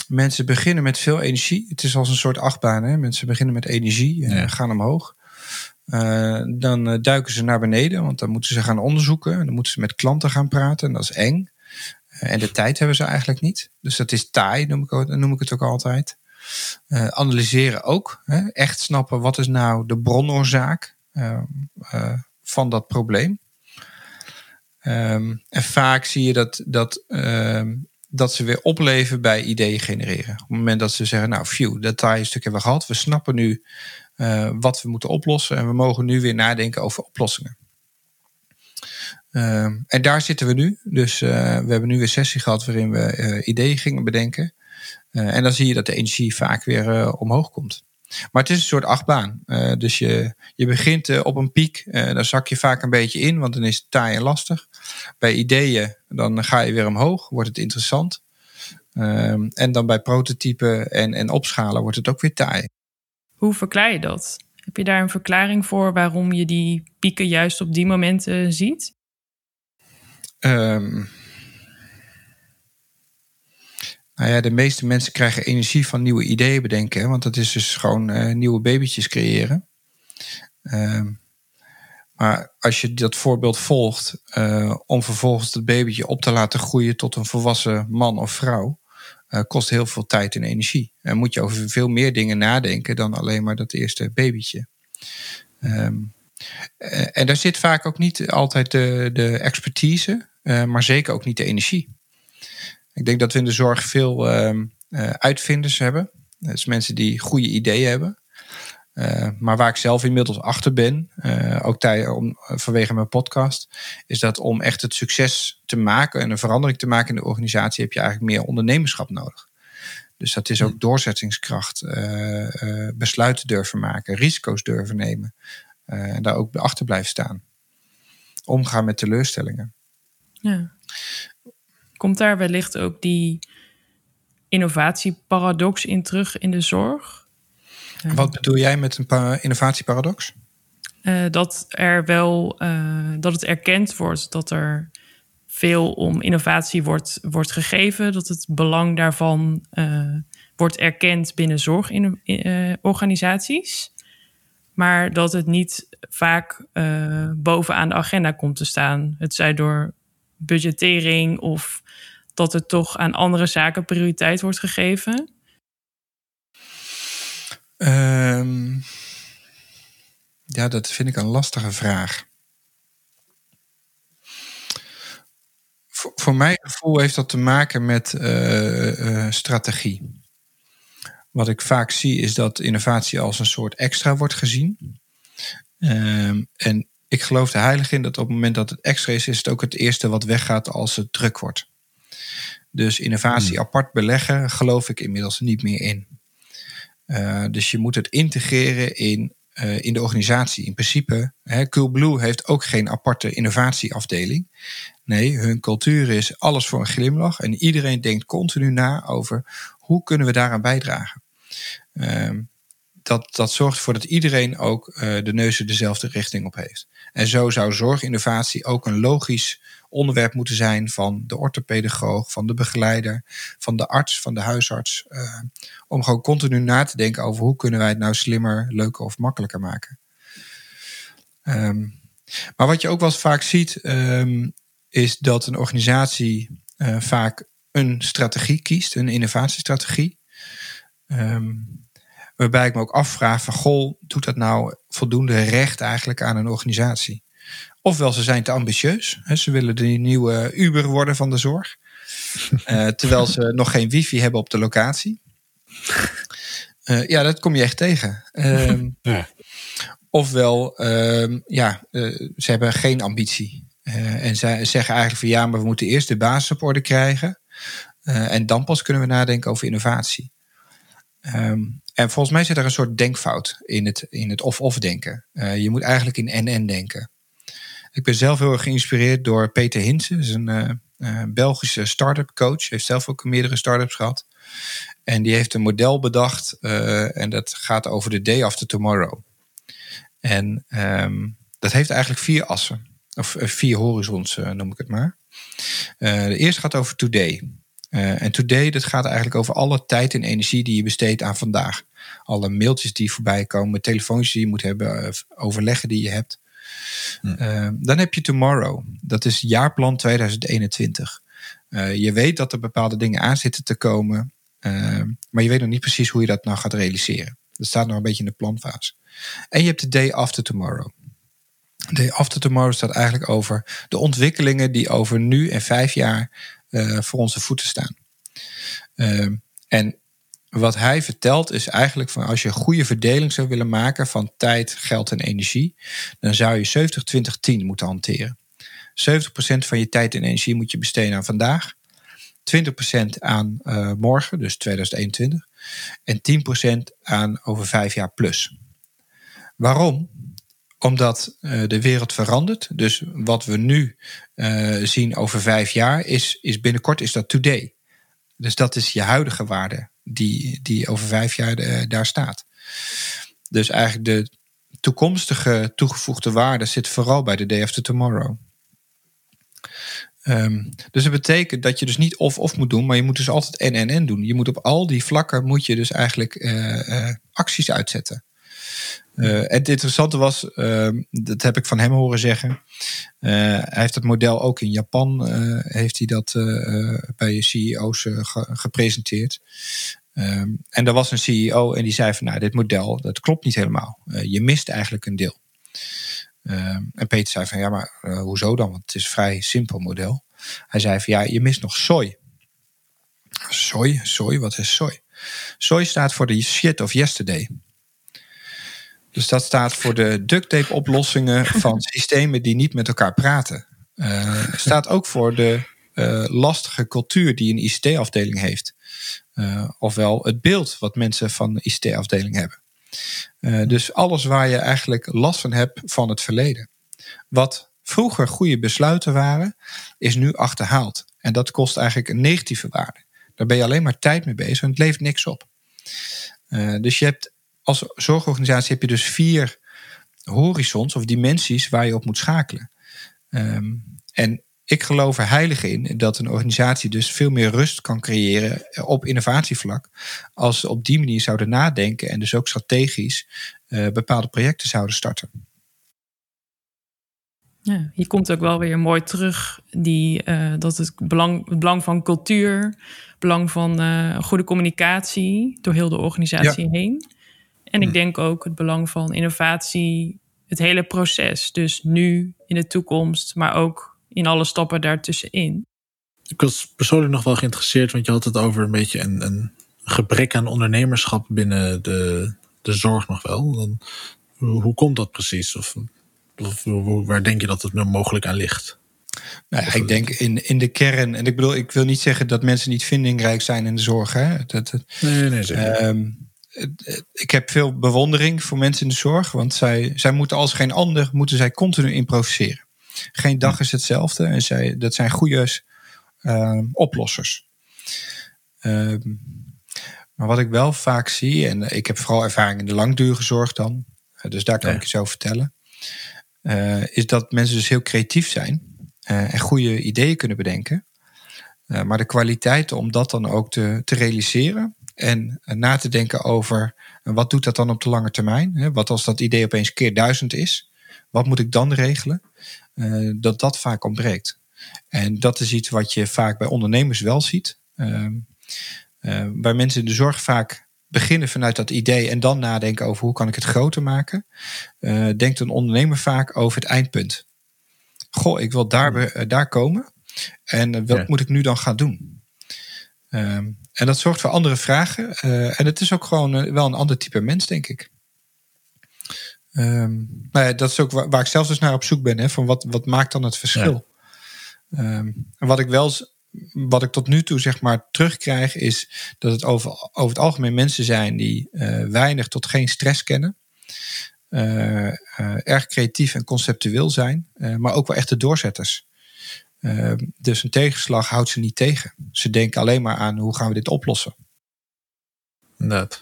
[SPEAKER 3] mensen beginnen met veel energie. Het is als een soort achtbaan. Hè? Mensen beginnen met energie en ja. gaan omhoog. Uh, dan duiken ze naar beneden, want dan moeten ze gaan onderzoeken. En dan moeten ze met klanten gaan praten en dat is eng. En de tijd hebben ze eigenlijk niet. Dus dat is taai, noem ik, noem ik het ook altijd. Uh, analyseren ook. Hè? Echt snappen wat is nou de bronoorzaak uh, uh, van dat probleem. Um, en vaak zie je dat, dat, ehm, dat ze weer opleven bij ideeën genereren. Op het moment dat ze zeggen, nou, phew, dat stuk hebben we gehad. We snappen nu wat we moeten oplossen. En we mogen nu weer nadenken over oplossingen. En daar zitten we nu. Dus we hebben nu weer een sessie gehad waarin we ideeën gingen bedenken. Uh, en dan zie je dat de energie vaak weer omhoog komt. Maar het is een soort achtbaan. dus je, je begint op een piek. dan zak je vaak een beetje in, want dan is het taai en lastig. Bij ideeën, dan ga je weer omhoog. Wordt het interessant. Ehm, en dan bij prototypen en, en opschalen wordt het ook weer taai.
[SPEAKER 2] Hoe verklaar je dat? Heb je daar een verklaring voor waarom je die pieken juist op die momenten ziet?
[SPEAKER 3] Um, nou ja, de meeste mensen krijgen energie van nieuwe ideeën bedenken. Want dat is dus gewoon uh, nieuwe babytjes creëren. Um, maar als je dat voorbeeld volgt, uh, om vervolgens dat babytje op te laten groeien tot een volwassen man of vrouw, uh, kost heel veel tijd en energie. En moet je over veel meer dingen nadenken dan alleen maar dat eerste babytje. Um, en daar zit vaak ook niet altijd de, de expertise. Maar zeker ook niet de energie. Ik denk dat we in de zorg veel ehm, uitvinders hebben. Dat is mensen die goede ideeën hebben. maar waar ik zelf inmiddels achter ben, ook tij, om, vanwege mijn podcast, is dat om echt het succes te maken en een verandering te maken in de organisatie, heb je eigenlijk meer ondernemerschap nodig. Dus dat is ook doorzettingskracht, uh, besluiten durven maken, risico's durven nemen. Uh, en daar ook achter blijven staan. Omgaan met teleurstellingen.
[SPEAKER 2] Ja. Komt daar wellicht ook die innovatieparadox in terug in de zorg?
[SPEAKER 3] Wat bedoel jij met een innovatieparadox?
[SPEAKER 2] Uh, dat er wel dat het erkend wordt dat er veel om innovatie wordt, wordt gegeven, dat het belang daarvan uh, wordt erkend binnen zorgorganisaties. maar dat het niet vaak bovenaan de agenda komt te staan. Het zij door budgettering of dat het toch aan andere zaken prioriteit wordt gegeven?
[SPEAKER 3] Um, ja, dat vind ik een lastige vraag. voor, mijn gevoel heeft dat te maken met uh, strategie. Wat ik vaak zie is dat innovatie als een soort extra wordt gezien. Um, en ik geloof er heilig in dat op het moment dat het extra is, is het ook het eerste wat weggaat als het druk wordt. Dus innovatie hmm. apart beleggen geloof ik inmiddels niet meer in. Uh, dus je moet het integreren in, uh, in de organisatie. In principe, hè, Coolblue heeft ook geen aparte innovatieafdeling. Nee, hun cultuur is alles voor een glimlach. En iedereen denkt continu na over hoe kunnen we daaraan bijdragen. Um, dat, dat zorgt ervoor dat iedereen ook uh, de neuzen dezelfde richting op heeft. En zo zou zorginnovatie ook een logisch onderwerp moeten zijn van de orthopedagoog, van de begeleider, van de arts, van de huisarts. Uh, om gewoon continu na te denken over hoe kunnen wij het nou slimmer, leuker of makkelijker maken. Um, maar wat je ook wel vaak ziet, um, is dat een organisatie uh, vaak een strategie kiest, een innovatiestrategie. Um, waarbij ik me ook afvraag van, goh, doet dat nou voldoende recht eigenlijk aan een organisatie? Ofwel, ze zijn te ambitieus. Hè, ze willen de nieuwe Uber worden van de zorg. Uh, (laughs) terwijl ze nog geen wifi hebben op de locatie. Uh, ja, dat kom je echt tegen. Um, (laughs) ja. Ofwel, um, ja, uh, ze hebben geen ambitie. En zij zeggen eigenlijk van ja, maar we moeten eerst de basis op orde krijgen. En dan pas kunnen we nadenken over innovatie. Um, en volgens mij zit er een soort denkfout in het, in het of-of denken. Uh, je moet eigenlijk in en-en denken. Ik ben zelf heel erg geïnspireerd door Peter. Dat is een Belgische start-up coach. Heeft zelf ook meerdere start-ups gehad. En die heeft een model bedacht. en dat gaat over de day after tomorrow. En um, dat heeft eigenlijk vier assen. Of eh, vier horizons noem ik het maar. De eerste gaat over today. Uh, en today, dat gaat eigenlijk over alle tijd en energie die je besteedt aan vandaag. Alle mailtjes die voorbij komen, telefoontjes die je moet hebben, overleggen die je hebt. Hm. dan heb je tomorrow. Dat is jaarplan 2021. je weet dat er bepaalde dingen aan zitten te komen. maar je weet nog niet precies hoe je dat nou gaat realiseren. Dat staat nog een beetje in de planfase. En je hebt de day after tomorrow. Day After Tomorrow staat eigenlijk over de ontwikkelingen die over nu en vijf jaar voor onze voeten staan. Uh, en wat hij vertelt is eigenlijk van als je een goede verdeling zou willen maken van tijd, geld en energie, dan zou je 70-20-10 moeten hanteren. 70% van je tijd en energie moet je besteden aan vandaag. 20% aan uh, morgen, dus 2021. En 10% aan over vijf jaar plus. Waarom? Omdat uh, de wereld verandert. Dus wat we nu uh, zien over vijf jaar is, is binnenkort is dat today. Dus dat is je huidige waarde die, die over vijf jaar eh, daar staat. Dus eigenlijk de toekomstige toegevoegde waarde zit vooral bij de day after tomorrow. Um, dus dat betekent dat je dus niet of-of moet doen, maar je moet dus altijd en-en-en doen. Je moet op al die vlakken moet je dus eigenlijk acties uitzetten. Uh, het interessante was, uh, dat heb ik van hem horen zeggen. Uh, hij heeft het model ook in Japan, heeft hij dat bij CEO's ge gepresenteerd. Ehm, en er was een CEO en die zei van, nou, dit model, dat klopt niet helemaal. je mist eigenlijk een deel. Ehm, en Peter zei van, ja, maar hoezo dan? Want het is een vrij simpel model. Hij zei van, ja, je mist nog soy. Soy, soy, wat is soy? Soy staat voor de shit of yesterday. Dus dat staat voor de duct tape oplossingen (laughs) van systemen die niet met elkaar praten. Uh, staat ook voor de uh, lastige cultuur die een ICT-afdeling heeft. Uh, ofwel het beeld wat mensen van de ICT-afdeling hebben. dus alles waar je eigenlijk last van hebt van het verleden. Wat vroeger goede besluiten waren, is nu achterhaald. En dat kost eigenlijk een negatieve waarde. Daar ben je alleen maar tijd mee bezig en het levert niks op. dus je hebt als zorgorganisatie heb je dus vier horizons of dimensies waar je op moet schakelen. Um, en ik geloof er heilig in dat een organisatie dus veel meer rust kan creëren op innovatievlak. Als ze op die manier zouden nadenken en dus ook strategisch uh, bepaalde projecten zouden starten.
[SPEAKER 2] Ja, hier komt ook wel weer mooi terug die, uh, dat het belang, het belang van cultuur, belang van uh, goede communicatie door heel de organisatie ja. heen. En ik hm. denk ook het belang van innovatie, het hele proces. Dus nu, in de toekomst, maar ook in alle stappen daartussenin.
[SPEAKER 1] Ik was persoonlijk nog wel geïnteresseerd, want je had het over een beetje een, een gebrek aan ondernemerschap binnen de, de zorg nog wel. Dan, hoe, hoe komt dat precies? Of, of, waar denk je dat het mogelijk aan ligt?
[SPEAKER 3] Nou ja, ik denk in, in de kern, en ik bedoel, ik wil niet zeggen dat mensen niet vindingrijk zijn in de zorg. Hè? Dat, dat,
[SPEAKER 1] nee, nee, zeker. Um,
[SPEAKER 3] ik heb veel bewondering voor mensen in de zorg, want zij, zij moeten als geen ander, moeten zij continu improviseren. Geen dag is hetzelfde en zij, dat zijn goede uh, oplossers. Uh, maar wat ik wel vaak zie, en ik heb vooral ervaring in de langdurige zorg dan, dus daar kan ja. ik je zo vertellen, uh, is dat mensen dus heel creatief zijn uh, en goede ideeën kunnen bedenken. Maar de kwaliteit om dat dan ook te, te realiseren, en na te denken over wat doet dat dan op de lange termijn? Wat als dat idee opeens keer duizend is? Wat moet ik dan regelen? Uh, dat dat vaak ontbreekt. En dat is iets wat je vaak bij ondernemers wel ziet. Uh, uh, bij mensen in de zorg vaak beginnen vanuit dat idee en dan nadenken over hoe kan ik het groter maken. Uh, denkt een ondernemer vaak over het eindpunt. Goh, ik wil daar, daar komen. En wat ja. moet ik nu dan gaan doen? Um, en dat zorgt voor andere vragen. Uh, en het is ook gewoon uh, wel een ander type mens, denk ik. Um, nou ja, dat is ook waar, waar, ik zelf dus naar op zoek ben. Hè, van wat, wat maakt dan het verschil? Ja. Um, en wat ik wel, wat ik tot nu toe zeg maar terugkrijg, is dat het over, over het algemeen mensen zijn die uh, weinig tot geen stress kennen. erg creatief en conceptueel zijn, maar ook wel echte doorzetters. Uh, dus een tegenslag houdt ze niet tegen. Ze denken alleen maar aan hoe gaan we dit oplossen.
[SPEAKER 1] Inderdaad.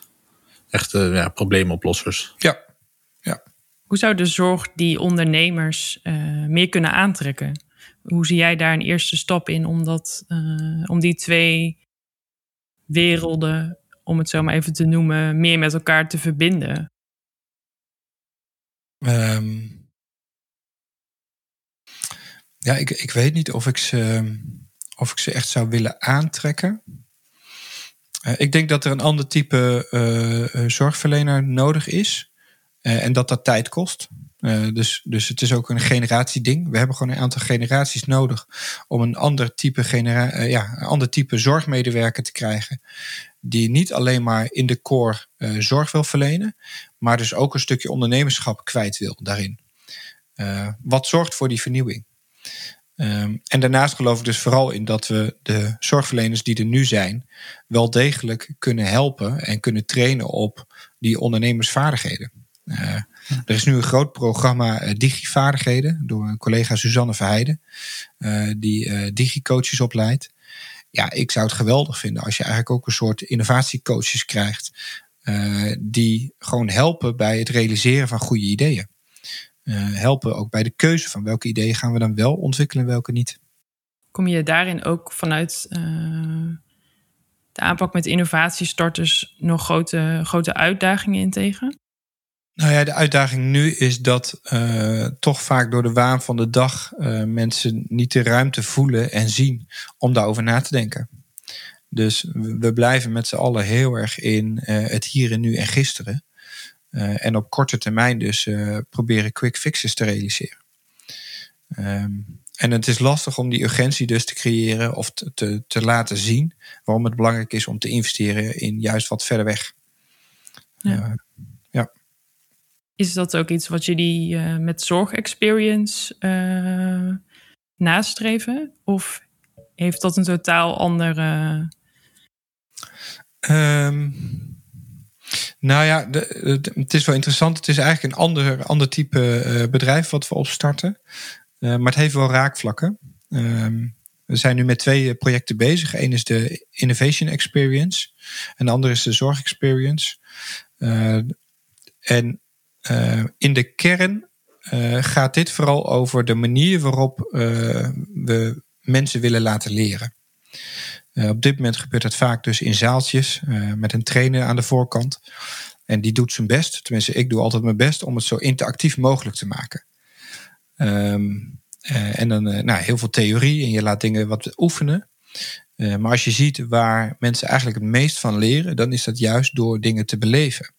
[SPEAKER 1] Echte ja, probleemoplossers.
[SPEAKER 3] Ja. ja.
[SPEAKER 2] Hoe zou de zorg die ondernemers uh, meer kunnen aantrekken? Hoe zie jij daar een eerste stap in om, dat, uh, om die twee werelden, om het zo maar even te noemen, meer met elkaar te verbinden?
[SPEAKER 3] Um, ja, ik, ik weet niet of ik ze, of ik ze echt zou willen aantrekken. Uh, ik denk dat er een ander type uh, zorgverlener nodig is. En dat dat tijd kost. dus, dus het is ook een generatieding. We hebben gewoon een aantal generaties nodig om een ander type, genera ja, een ander type zorgmedewerker te krijgen. Die niet alleen maar in de core zorg wil verlenen, maar dus ook een stukje ondernemerschap kwijt wil daarin. wat zorgt voor die vernieuwing? Um, en daarnaast geloof ik dus vooral in dat we de zorgverleners die er nu zijn, wel degelijk kunnen helpen en kunnen trainen op die ondernemersvaardigheden. Uh, er is nu een groot programma uh, Digivaardigheden door een collega Suzanne Verheijden, uh, die digicoaches opleidt. Ja, ik zou het geweldig vinden als je eigenlijk ook een soort innovatiecoaches krijgt, die gewoon helpen bij het realiseren van goede ideeën helpen ook bij de keuze van welke ideeën gaan we dan wel ontwikkelen en welke niet.
[SPEAKER 2] Kom je daarin ook vanuit uh, de aanpak met innovatiestarters nog grote, grote uitdagingen in tegen?
[SPEAKER 3] Nou ja, de uitdaging nu is dat uh, toch vaak door de waan van de dag mensen niet de ruimte voelen en zien om daarover na te denken. Dus we blijven met z'n allen heel erg in het hier en nu en gisteren. Uh, en op korte termijn dus uh, proberen quick fixes te realiseren. Um, en het is lastig om die urgentie dus te creëren of te, te, te, laten zien waarom het belangrijk is om te investeren in juist wat verder weg. Ja. Uh, ja.
[SPEAKER 2] Is dat ook iets wat jullie met zorgexperience uh, nastreven? Of heeft dat een totaal andere.
[SPEAKER 3] Um, nou ja, het is wel interessant. Het is eigenlijk een ander, ander type uh, bedrijf wat we opstarten. Uh, maar het heeft wel raakvlakken. Um, we zijn nu met twee projecten bezig. Eén is de Innovation Experience en de andere is de Zorg Experience. En in de kern gaat dit vooral over de manier waarop we mensen willen laten leren. Uh, op dit moment gebeurt het vaak dus in zaaltjes uh, met een trainer aan de voorkant. En die doet zijn best, tenminste ik doe altijd mijn best om het zo interactief mogelijk te maken. Um, uh, en dan nou, heel veel theorie en je laat dingen wat oefenen. maar als je ziet waar mensen eigenlijk het meest van leren, dan is dat juist door dingen te beleven.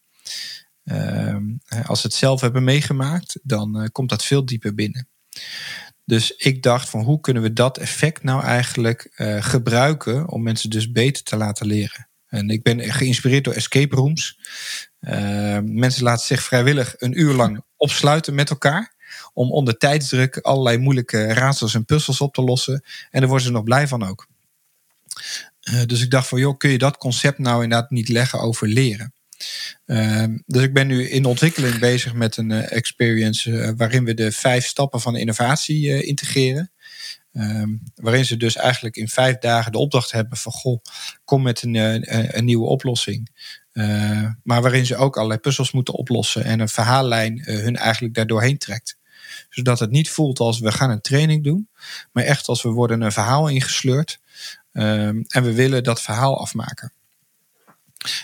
[SPEAKER 3] Ehm, als ze het zelf hebben meegemaakt, dan komt dat veel dieper binnen. Dus ik dacht van hoe kunnen we dat effect nou eigenlijk uh, gebruiken om mensen dus beter te laten leren. En ik ben geïnspireerd door escape rooms. Uh, mensen laten zich vrijwillig een uur lang opsluiten met elkaar. Om onder tijdsdruk allerlei moeilijke raadsels en puzzels op te lossen. En daar worden ze nog blij van ook. Uh, dus ik dacht van joh, kun je dat concept nou inderdaad niet leggen over leren? Uh, dus ik ben nu in ontwikkeling bezig met een uh, experience uh, waarin we de vijf stappen van innovatie uh, integreren. Um, waarin ze dus eigenlijk in vijf dagen de opdracht hebben van goh, kom met een, een nieuwe oplossing. maar waarin ze ook allerlei puzzels moeten oplossen en een verhaallijn hun eigenlijk daardoorheen trekt. Zodat het niet voelt als we gaan een training doen, maar echt als we worden een verhaal ingesleurd. En we willen dat verhaal afmaken.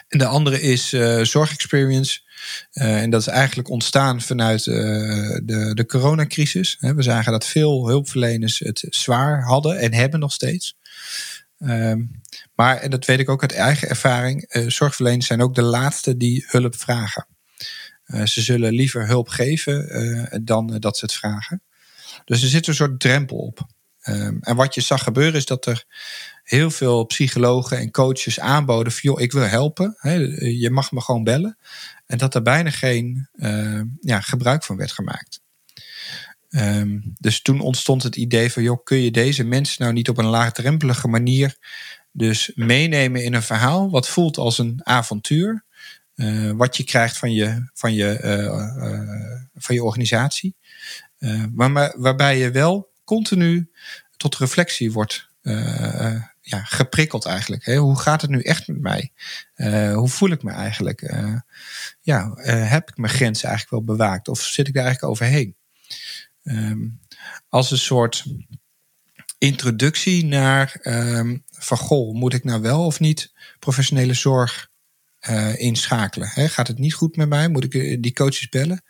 [SPEAKER 3] En de andere is uh, zorgexperience. Uh, en dat is eigenlijk ontstaan vanuit uh, de, de coronacrisis. we zagen dat veel hulpverleners het zwaar hadden en hebben nog steeds. Um, maar, en dat weet ik ook uit eigen ervaring, zorgverleners zijn ook de laatste die hulp vragen. ze zullen liever hulp geven dan dat ze het vragen. Dus er zit een soort drempel op. Um, en wat je zag gebeuren is dat er heel veel psychologen en coaches aanboden van joh, ik wil helpen. Je mag me gewoon bellen. En dat er bijna geen uh, ja, gebruik van werd gemaakt. Um, dus toen ontstond het idee van joh, kun je deze mensen nou niet op een laagdrempelige manier dus meenemen in een verhaal wat voelt als een avontuur. Uh, wat je krijgt van je, van je, uh, van je organisatie. maar, waarbij je wel continu tot reflectie wordt ja, geprikkeld eigenlijk. Hoe gaat het nu echt met mij? Uh, hoe voel ik me eigenlijk? Ja, heb ik mijn grenzen eigenlijk wel bewaakt? Of zit ik daar eigenlijk overheen? Um, als een soort introductie naar um, van goh, moet ik nou wel of niet professionele zorg inschakelen? Gaat het niet goed met mij? Moet ik die coaches bellen?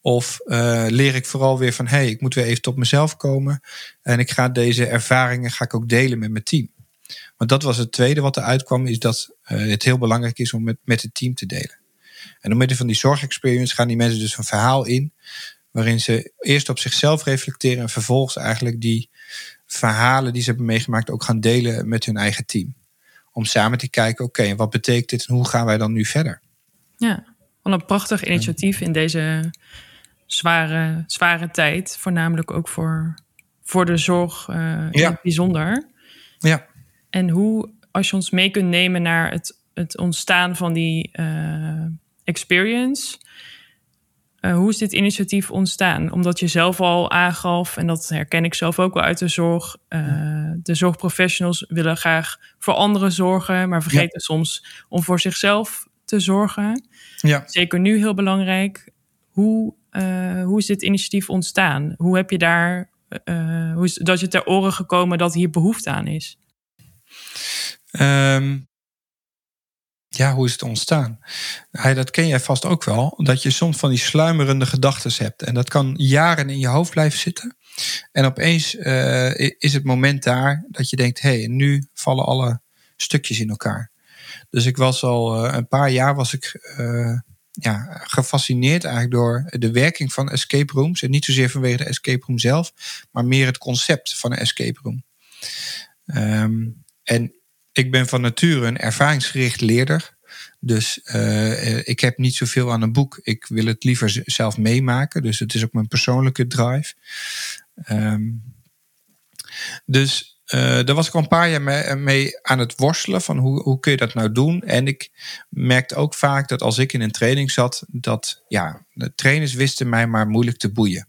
[SPEAKER 3] Of uh, leer ik vooral weer van hé, hey, ik moet weer even tot mezelf komen. En ik ga deze ervaringen ga ik ook delen met mijn team. Want dat was het tweede wat eruit kwam, is dat uh, het heel belangrijk is om met, met het team te delen. En door middel van die zorgexperience gaan die mensen dus een verhaal in, waarin ze eerst op zichzelf reflecteren en vervolgens eigenlijk die verhalen die ze hebben meegemaakt ook gaan delen met hun eigen team. Om samen te kijken, oké, wat betekent dit en hoe gaan wij dan nu verder?
[SPEAKER 2] Ja, wat een prachtig initiatief in deze zware, zware tijd. Voornamelijk ook voor, voor de zorg uh, in ja. het bijzonder.
[SPEAKER 3] Ja.
[SPEAKER 2] En hoe, als je ons mee kunt nemen naar het, het ontstaan van die uh, experience. Uh, hoe is dit initiatief ontstaan? Omdat je zelf al aangaf, en dat herken ik zelf ook wel uit de zorg. De zorgprofessionals willen graag voor anderen zorgen, maar vergeten ja. soms om voor zichzelf te zorgen.
[SPEAKER 3] Ja.
[SPEAKER 2] Zeker nu heel belangrijk. Hoe, hoe is dit initiatief ontstaan? Hoe heb je daar, hoe is dat je ter oren gekomen dat hier behoefte aan is?
[SPEAKER 3] Um, ja, hoe is het ontstaan? Dat ken jij vast ook wel. Dat je soms van die sluimerende gedachten hebt. En dat kan jaren in je hoofd blijven zitten. En opeens uh, is het moment daar dat je denkt: hé, hey, nu vallen alle stukjes in elkaar. Dus ik was al uh, een paar jaar was ik uh, ja, gefascineerd eigenlijk door de werking van escape rooms. En niet zozeer vanwege de escape room zelf, maar meer het concept van een escape room. Ehm, en ik ben van nature een ervaringsgericht leerder. Dus uh, ik heb niet zoveel aan een boek. Ik wil het liever zelf meemaken. Dus het is ook mijn persoonlijke drive. Um, dus uh, daar was ik al een paar jaar mee, aan het worstelen van hoe, hoe kun je dat nou doen. En ik merkte ook vaak dat als ik in een training zat, dat ja, de trainers wisten mij maar moeilijk te boeien.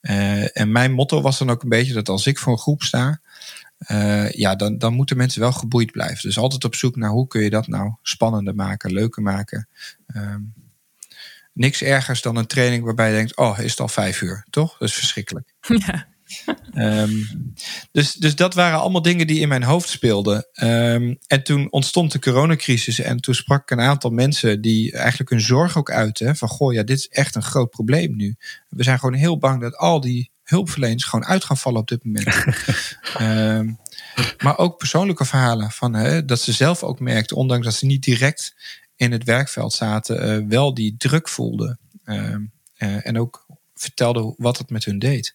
[SPEAKER 3] Uh, en mijn motto was dan ook een beetje dat als ik voor een groep sta, ja, dan, dan moeten mensen wel geboeid blijven. Dus altijd op zoek naar hoe kun je dat nou spannender maken, leuker maken. Um, niks ergers dan een training waarbij je denkt, oh, is het al vijf uur, toch? Dat is verschrikkelijk. (laughs) Ja. Um, dus, dus dat waren allemaal dingen die in mijn hoofd speelden. Um, en toen ontstond de coronacrisis. En toen sprak ik een aantal mensen die eigenlijk hun zorg ook uiten. Van goh, ja, dit is echt een groot probleem nu. We zijn gewoon heel bang dat al die hulpverleners gewoon uit gaan vallen op dit moment. um, (laughs) maar ook persoonlijke verhalen van hè, dat ze zelf ook merkten, ondanks dat ze niet direct in het werkveld zaten, uh, wel die druk voelden. Uh, uh, en ook vertelden wat het met hun deed.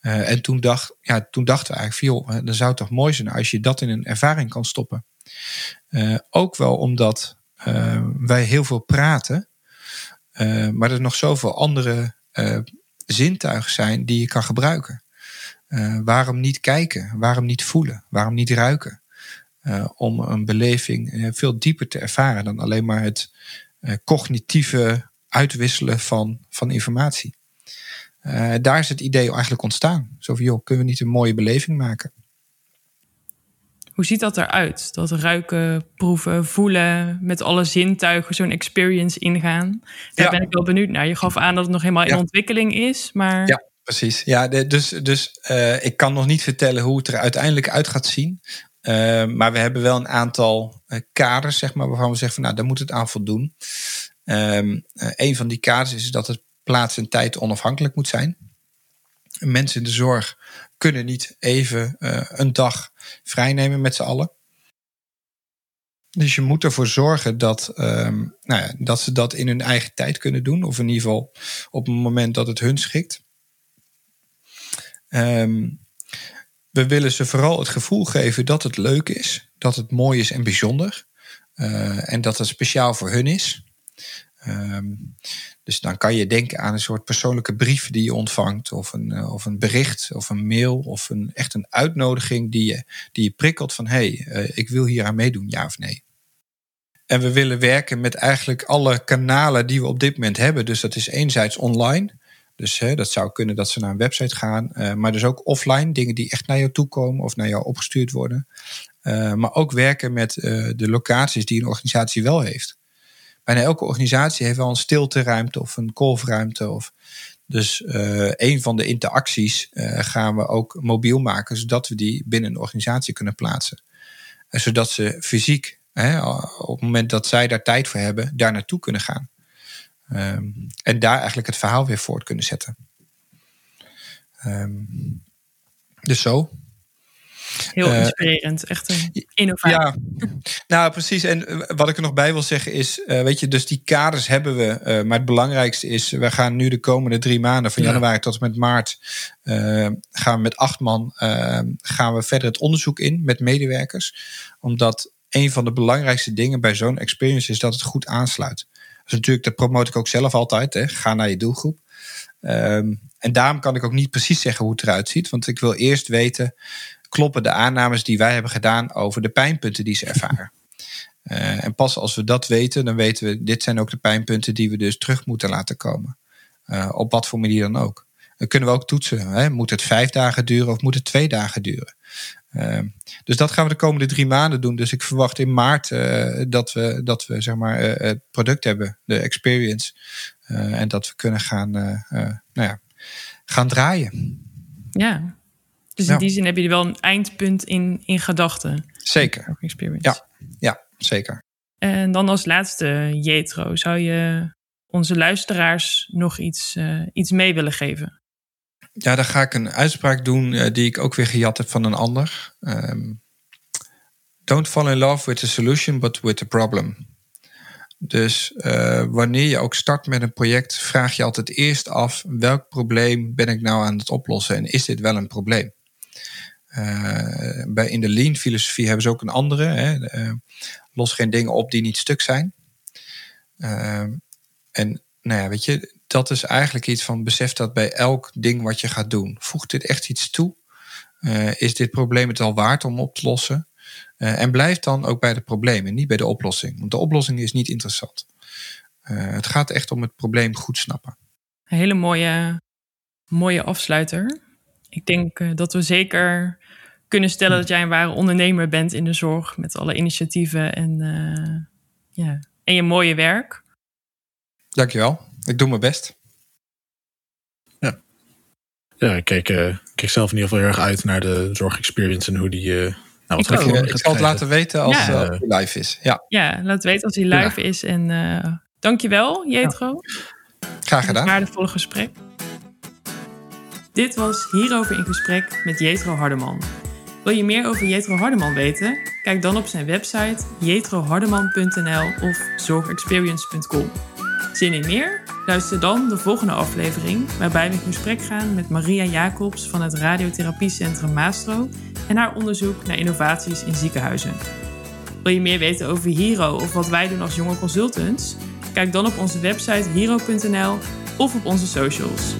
[SPEAKER 3] Uh, en toen, dacht, ja, toen dachten we eigenlijk, joh, dan zou het toch mooi zijn als je dat in een ervaring kan stoppen. Uh, ook wel omdat uh, wij heel veel praten, maar er nog zoveel andere zintuigen zijn die je kan gebruiken. waarom niet kijken? Waarom niet voelen? Waarom niet ruiken? om een beleving veel dieper te ervaren dan alleen maar het cognitieve uitwisselen van, van informatie. Uh, daar is het idee eigenlijk ontstaan. Zo van, joh, kunnen we niet een mooie beleving maken?
[SPEAKER 2] Hoe ziet dat eruit? Dat ruiken, proeven, voelen, met alle zintuigen zo'n experience ingaan. Daar ja. ben ik wel benieuwd naar. Je gaf aan dat het nog helemaal in ontwikkeling is, maar...
[SPEAKER 3] Ja, precies. Ja, dus dus uh, ik kan nog niet vertellen hoe het er uiteindelijk uit gaat zien. Uh, maar we hebben wel een aantal kaders, zeg maar, waarvan we zeggen van, nou, daar moet het aan voldoen. Um, een van die kaders is dat het plaats en tijd onafhankelijk moet zijn. Mensen in de zorg kunnen niet even uh, een dag vrijnemen met z'n allen. Dus je moet ervoor zorgen dat, um, nou ja, dat ze dat in hun eigen tijd kunnen doen. Of in ieder geval op het moment dat het hun schikt. Um, we willen ze vooral het gevoel geven dat het leuk is. Dat het mooi is en bijzonder. Uh, en dat het speciaal voor hun is. Um, dus dan kan je denken aan een soort persoonlijke brief die je ontvangt, of een, uh, of een bericht, of een mail, of een, echt een uitnodiging die je, die je prikkelt van hé, hey, uh, ik wil hier aan meedoen, ja of nee. En we willen werken met eigenlijk alle kanalen die we op dit moment hebben. Dus dat is enerzijds online. Dus hè, dat zou kunnen dat ze naar een website gaan. Uh, maar dus ook offline, dingen die echt naar jou toe komen of naar jou opgestuurd worden. Maar ook werken met de locaties die een organisatie wel heeft bijna elke organisatie heeft wel een stilteruimte of een kolfruimte. Of, dus uh, een van de interacties uh, gaan we ook mobiel maken, zodat we die binnen een organisatie kunnen plaatsen. En zodat ze fysiek, hè, op het moment dat zij daar tijd voor hebben, daar naartoe kunnen gaan. Um, en daar eigenlijk het verhaal weer voort kunnen zetten. Um, dus zo.
[SPEAKER 2] Heel eh, inspirerend, echt een innovatie. Ja,
[SPEAKER 3] nou precies. En eh, wat ik er nog bij wil zeggen is, uh, weet je, dus die kaders hebben we. Maar het belangrijkste is, we gaan nu de komende drie maanden, van januari tot en met maart, gaan we met acht man gaan we verder het onderzoek in met medewerkers. Omdat een van de belangrijkste dingen bij zo'n experience is dat het goed aansluit. Dus natuurlijk, dat promote ik ook zelf altijd. Hè. Ga naar je doelgroep. Um, en daarom kan ik ook niet precies zeggen hoe het eruit ziet. Want ik wil eerst weten kloppen de aannames die wij hebben gedaan over de pijnpunten die ze ervaren. Uh, (laughs) en pas als we dat weten, dan weten we, dit zijn ook de pijnpunten die we dus terug moeten laten komen. Uh, op wat voor manier dan ook. Dan kunnen we ook toetsen. Hè? Moet het vijf dagen duren of moet het twee dagen duren? Uh, dus dat gaan we de komende drie maanden doen. Dus ik verwacht in maart dat we, dat we zeg maar, het product hebben, de experience. en dat we kunnen gaan, nou ja, gaan draaien.
[SPEAKER 2] Ja, dus in die zin heb je wel een eindpunt in, in gedachten.
[SPEAKER 3] Zeker. Experience. Ja, ja, zeker.
[SPEAKER 2] En dan als laatste, Jetro, zou je onze luisteraars nog iets, uh, iets mee willen geven?
[SPEAKER 3] Ja, dan ga ik een uitspraak doen uh, die ik ook weer gejat heb van een ander. Um, don't fall in love with the solution, but with the problem. Dus uh, wanneer je ook start met een project, vraag je altijd eerst af welk probleem ben ik nou aan het oplossen en is dit wel een probleem? Uh, bij in de lean filosofie hebben ze ook een andere. Hè, uh, los geen dingen op die niet stuk zijn. en nou ja, weet je, dat is eigenlijk iets van besef dat bij elk ding wat je gaat doen. Voegt dit echt iets toe? is dit probleem het al waard om op te lossen? En blijf dan ook bij de problemen, niet bij de oplossing. Want de oplossing is niet interessant. Het gaat echt om het probleem goed snappen.
[SPEAKER 2] Een hele mooie, mooie afsluiter. Ik denk uh, dat we zeker kunnen stellen hm. dat jij een ware ondernemer bent in de zorg. Met alle initiatieven en, ja, en je mooie werk.
[SPEAKER 3] Dankjewel. Ik doe mijn best.
[SPEAKER 1] Ja, ja ik kijk, kijk zelf in ieder geval heel erg uit naar de zorgexperience en hoe die
[SPEAKER 3] nou, ik, ik, ik zal het laten weten als ja. uh, hij live is. Ja.
[SPEAKER 2] ja, laat weten als hij live is. En uh, dankjewel, Jetro.
[SPEAKER 3] Ja. Graag gedaan.
[SPEAKER 2] Een waardevolle gesprek. Dit was Hierover in Gesprek met Jetro Hardeman. Wil je meer over Jetro Hardeman weten? Kijk dan op zijn website jetrohardeman.nl of zorgexperience.com. Zin in meer? Luister dan de volgende aflevering, waarbij we in gesprek gaan met Maria Jacobs van het Radiotherapiecentrum Maastro en haar onderzoek naar innovaties in ziekenhuizen. Wil je meer weten over Hero of wat wij doen als jonge consultants? Kijk dan op onze website hero.nl of op onze socials.